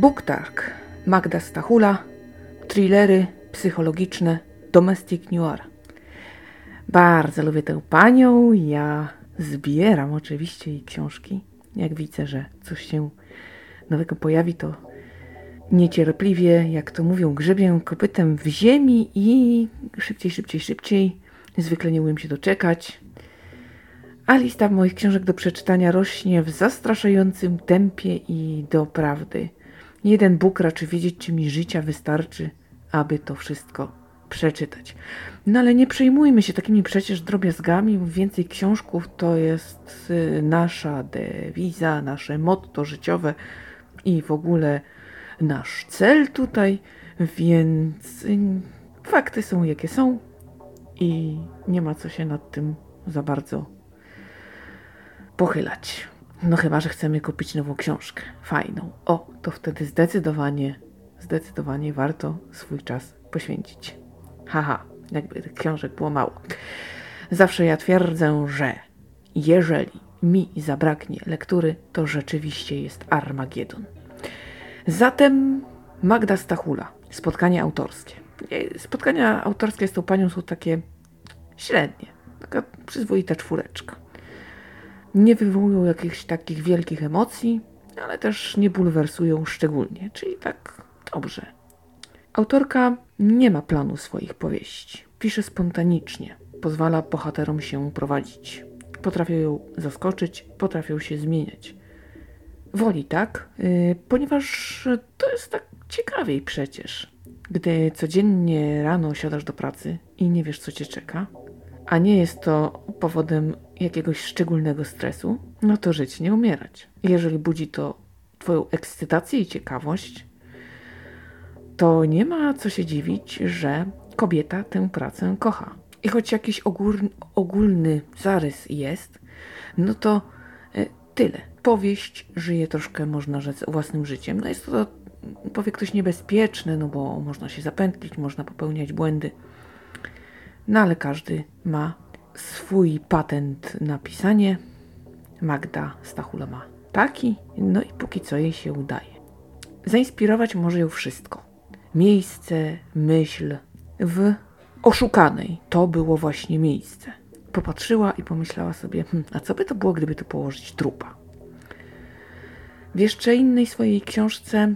Booktark Magda Stachula, thrillery psychologiczne, domestic noir. Bardzo lubię tę panią, ja zbieram oczywiście jej książki. Jak widzę, że coś się nowego pojawi, to niecierpliwie, jak to mówią, grzebię kopytem w ziemi i szybciej, szybciej, szybciej. Zwykle nie umiem się doczekać. A lista moich książek do przeczytania rośnie w zastraszającym tempie i doprawdy. Jeden Bóg raczy wiedzieć, czy mi życia wystarczy, aby to wszystko przeczytać. No ale nie przejmujmy się takimi przecież drobiazgami. Więcej książków to jest y, nasza dewiza, nasze motto życiowe i w ogóle nasz cel tutaj, więc y, fakty są jakie są i nie ma co się nad tym za bardzo pochylać. No chyba, że chcemy kupić nową książkę, fajną. O, to wtedy zdecydowanie, zdecydowanie warto swój czas poświęcić. Haha, jakby tych książek było mało. Zawsze ja twierdzę, że jeżeli mi zabraknie lektury, to rzeczywiście jest Armagedon. Zatem Magda Stachula, spotkanie autorskie. Spotkania autorskie z tą panią są takie średnie, taka przyzwoita czwóreczka. Nie wywołują jakichś takich wielkich emocji, ale też nie bulwersują szczególnie, czyli tak dobrze. Autorka nie ma planu swoich powieści. Pisze spontanicznie, pozwala bohaterom się prowadzić. Potrafią ją zaskoczyć, potrafią się zmieniać. Woli tak, yy, ponieważ to jest tak ciekawiej przecież. Gdy codziennie rano siadasz do pracy i nie wiesz, co cię czeka, a nie jest to powodem jakiegoś szczególnego stresu, no to żyć, nie umierać. Jeżeli budzi to Twoją ekscytację i ciekawość, to nie ma co się dziwić, że kobieta tę pracę kocha. I choć jakiś ogólny, ogólny zarys jest, no to e, tyle. Powieść żyje troszkę, można rzec, własnym życiem. No jest to, powie ktoś, niebezpieczne, no bo można się zapętlić, można popełniać błędy. No ale każdy ma swój patent na pisanie. Magda Stachula ma taki, no i póki co jej się udaje. Zainspirować może ją wszystko. Miejsce, myśl w oszukanej. To było właśnie miejsce. Popatrzyła i pomyślała sobie, hm, a co by to było, gdyby tu położyć trupa? W jeszcze innej swojej książce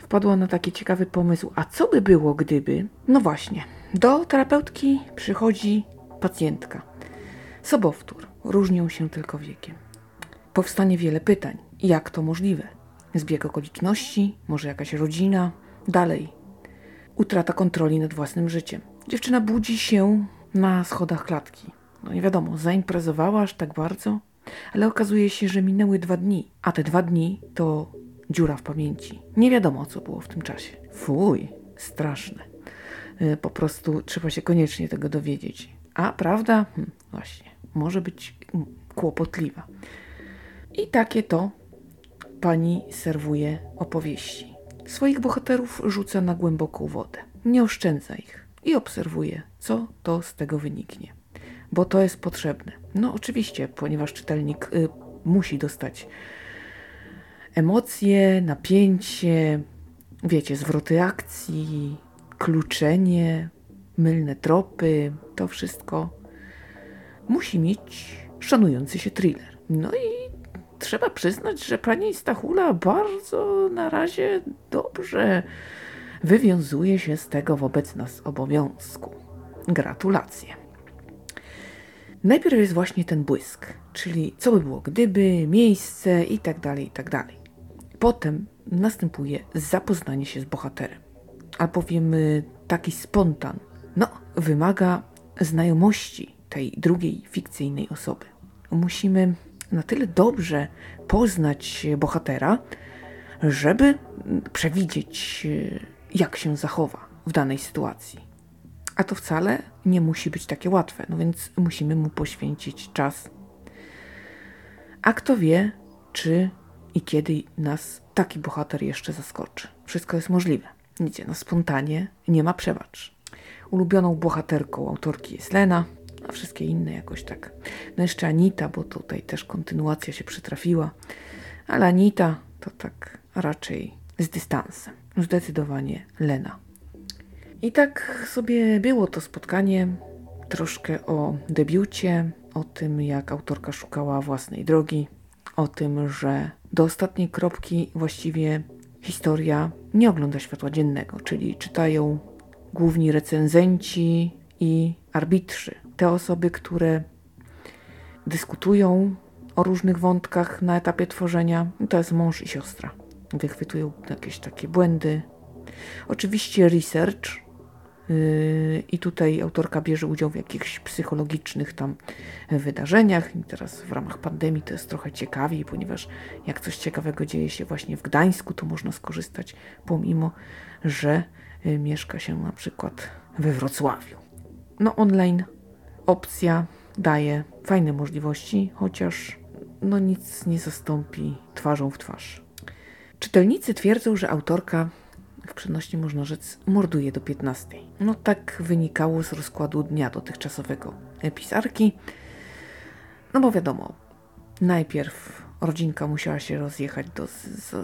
wpadła na taki ciekawy pomysł, a co by było, gdyby... No właśnie, do terapeutki przychodzi pacjentka. Sobowtór. Różnią się tylko wiekiem. Powstanie wiele pytań. Jak to możliwe? Zbieg okoliczności, może jakaś rodzina, dalej. Utrata kontroli nad własnym życiem. Dziewczyna budzi się na schodach klatki. No nie wiadomo, zaimprezowała aż tak bardzo, ale okazuje się, że minęły dwa dni, a te dwa dni to dziura w pamięci. Nie wiadomo, co było w tym czasie. Fuj, straszne. E, po prostu trzeba się koniecznie tego dowiedzieć. A prawda? Hm, właśnie, może być kłopotliwa. I takie to pani serwuje opowieści. Swoich bohaterów rzuca na głęboką wodę. Nie oszczędza ich i obserwuje, co to z tego wyniknie. Bo to jest potrzebne. No oczywiście, ponieważ czytelnik y, musi dostać emocje, napięcie, wiecie, zwroty akcji, kluczenie, mylne tropy, to wszystko musi mieć szanujący się thriller. No i trzeba przyznać, że pani Stachula bardzo na razie dobrze wywiązuje się z tego wobec nas obowiązku. Gratulacje. Najpierw jest właśnie ten błysk, czyli co by było gdyby, miejsce i tak dalej, i tak. Potem następuje zapoznanie się z bohaterem, albowiem taki spontan, no, wymaga znajomości tej drugiej fikcyjnej osoby. Musimy na tyle dobrze poznać bohatera, żeby przewidzieć, jak się zachowa w danej sytuacji. A to wcale nie musi być takie łatwe, no więc musimy mu poświęcić czas. A kto wie, czy i kiedy nas taki bohater jeszcze zaskoczy. Wszystko jest możliwe. Widzicie, na spontanie nie ma przebacz. Ulubioną bohaterką autorki jest Lena, a wszystkie inne jakoś tak. No jeszcze Anita, bo tutaj też kontynuacja się przytrafiła. Ale Anita to tak raczej z dystansem. Zdecydowanie Lena. I tak sobie było to spotkanie. Troszkę o debiucie, o tym, jak autorka szukała własnej drogi, o tym, że do ostatniej kropki właściwie historia nie ogląda światła dziennego, czyli czytają główni recenzenci i arbitrzy. Te osoby, które dyskutują o różnych wątkach na etapie tworzenia, to jest mąż i siostra. Wychwytują jakieś takie błędy. Oczywiście research, I tutaj autorka bierze udział w jakichś psychologicznych tam wydarzeniach. I teraz w ramach pandemii to jest trochę ciekawiej, ponieważ jak coś ciekawego dzieje się właśnie w Gdańsku, to można skorzystać, pomimo że yy, mieszka się na przykład we Wrocławiu. No, online opcja daje fajne możliwości, chociaż no nic nie zastąpi twarzą w twarz. Czytelnicy twierdzą, że autorka w przenośni można rzec, morduje do 15. No tak wynikało z rozkładu dnia dotychczasowego pisarki. No bo wiadomo, najpierw rodzinka musiała się rozjechać do,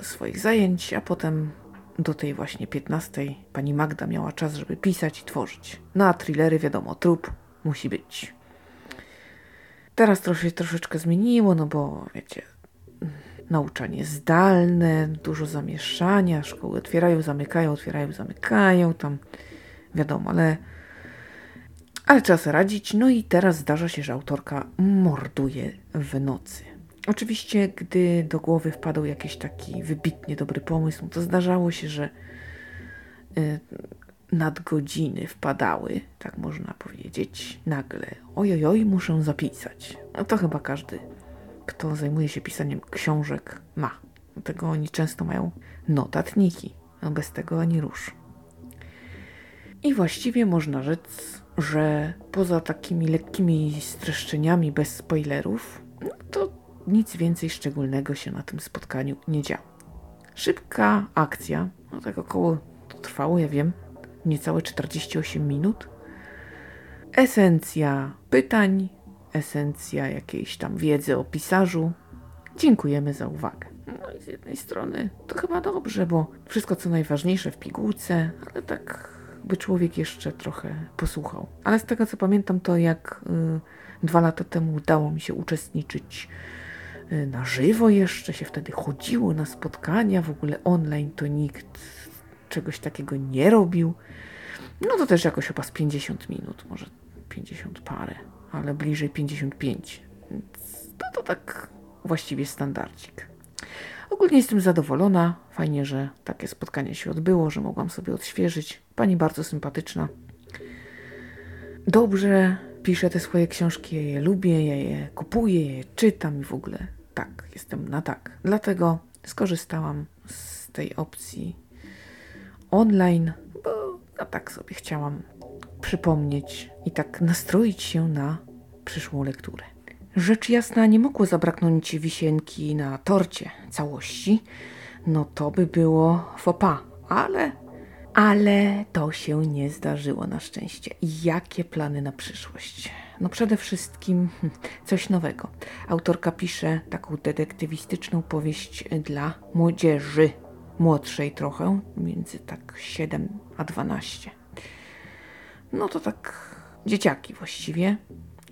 swoich zajęć, a potem do tej właśnie 15 pani Magda miała czas, żeby pisać i tworzyć. No a thrillery, wiadomo, trup musi być. Teraz to się troszeczkę zmieniło, no bo wiecie, nauczanie zdalne, dużo zamieszania, szkoły otwierają, zamykają, otwierają, zamykają, tam wiadomo, ale, ale trzeba sobie radzić. No i teraz zdarza się, że autorka morduje w nocy. Oczywiście, gdy do głowy wpadał jakiś taki wybitnie dobry pomysł, to zdarzało się, że y, nadgodziny wpadały, tak można powiedzieć, nagle. Ojojoj, muszę zapisać. No to chyba każdy kto zajmuje się pisaniem książek, ma. Dlatego oni często mają notatniki. No bez tego ani rusz. I właściwie można rzec, że poza takimi lekkimi streszczeniami bez spoilerów, no to nic więcej szczególnego się na tym spotkaniu nie działo. Szybka akcja, no tak około trwało, ja wiem, niecałe 48 minut. Esencja pytań, esencja jakiejś tam wiedzy o pisarzu. Dziękujemy za uwagę. No i z jednej strony to chyba dobrze, bo wszystko co najważniejsze w pigułce, ale tak by człowiek jeszcze trochę posłuchał. Ale z tego co pamiętam, to jak y, dwa lata temu udało mi się uczestniczyć y, na żywo jeszcze, się wtedy chodziło na spotkania, w ogóle online to nikt czegoś takiego nie robił. No to też jakoś chyba z 50 minut, może 50 parę ale bliżej 55. Więc to, to tak właściwie standardzik. Ogólnie jestem zadowolona. Fajnie, że takie spotkanie się odbyło, że mogłam sobie odświeżyć. Pani bardzo sympatyczna. Dobrze piszę te swoje książki, ja je lubię, ja je kupuję, ja je czytam i w ogóle tak, jestem na tak. Dlatego skorzystałam z tej opcji online, bo ja tak sobie chciałam przypomnieć i tak nastroić się na przyszłą lekturę. Rzecz jasna, nie mogło zabraknąć wisienki na torcie całości, no to by było fopa, ale, ale to się nie zdarzyło na szczęście. Jakie plany na przyszłość? No przede wszystkim hm, coś nowego. Autorka pisze taką detektywistyczną powieść dla młodzieży, młodszej trochę, między tak 7 a 12. No to tak dzieciaki właściwie,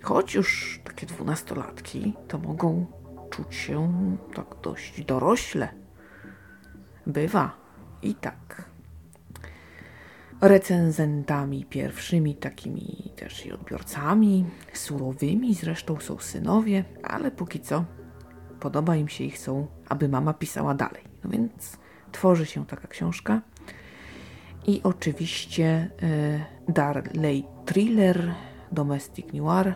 choć już takie dwunastolatki to mogą czuć się tak dość dorośle. Bywa i tak. Recenzentami pierwszymi, takimi też i odbiorcami, surowymi zresztą są synowie, ale póki co podoba im się ich są, aby mama pisała dalej. No więc tworzy się taka książka. I oczywiście y, Darley Thriller, Domestic Noir.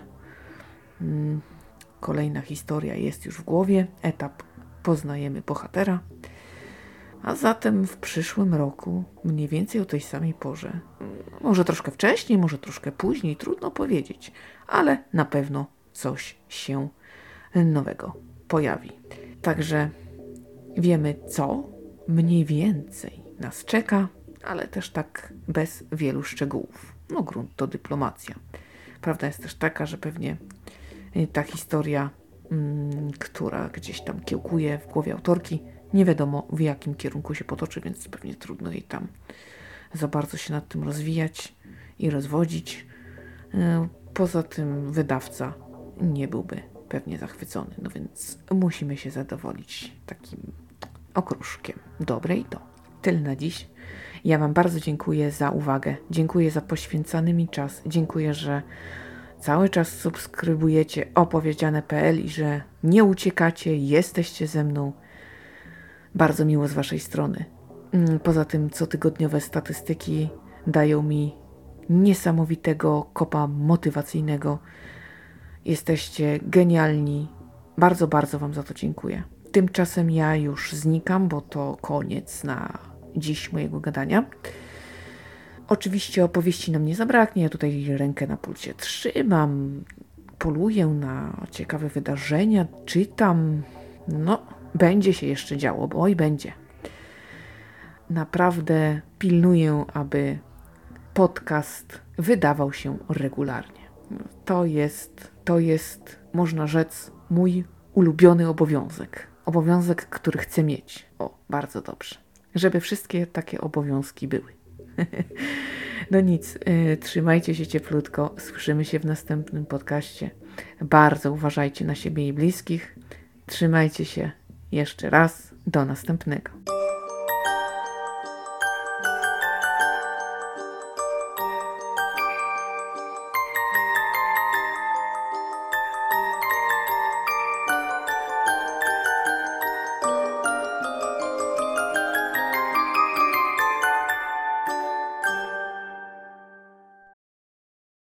Mm, kolejna historia jest już w głowie. Etap poznajemy bohatera. A zatem w przyszłym roku, mniej więcej o tej samej porze, może troszkę wcześniej, może troszkę później, trudno powiedzieć, ale na pewno coś się nowego pojawi. Także wiemy, co mniej więcej nas czeka ale też tak bez wielu szczegółów. No grunt to dyplomacja. Prawda jest też taka, że pewnie ta historia, mm, która gdzieś tam kiełkuje w głowie autorki, Nie wiadomo w jakim kierunku się potoczy, więc pewnie trudno jej tam za bardzo się nad tym rozwijać i rozwodzić. E, Poza tym wydawca nie byłby pewnie zachwycony, no więc musimy się zadowolić takim okruszkiem. Dobre i to. Tyle na dziś. Ja Wam bardzo dziękuję za uwagę. Dziękuję za poświęcany mi czas. Dziękuję, że cały czas subskrybujecie opowiedziane.pl i że nie uciekacie, jesteście ze mną. Bardzo miło z Waszej strony. Mm, Poza tym, cotygodniowe statystyki dają mi niesamowitego kopa motywacyjnego. Jesteście genialni. Bardzo, bardzo Wam za to dziękuję. Tymczasem ja już znikam, bo to koniec na dziś mojego gadania. Oczywiście opowieści nam nie zabraknie. Ja tutaj rękę na pulsie trzymam, poluję na ciekawe wydarzenia, czytam. No, będzie się jeszcze działo, bo oj, będzie. Naprawdę pilnuję, aby podcast wydawał się regularnie. To jest, to jest, można rzec, mój ulubiony obowiązek. Obowiązek, który chcę mieć. O, bardzo dobrze. Żeby wszystkie takie obowiązki były. no nic, y, trzymajcie się cieplutko. Słyszymy się w następnym podcaście. Bardzo uważajcie na siebie i bliskich. Trzymajcie się jeszcze raz. Do następnego.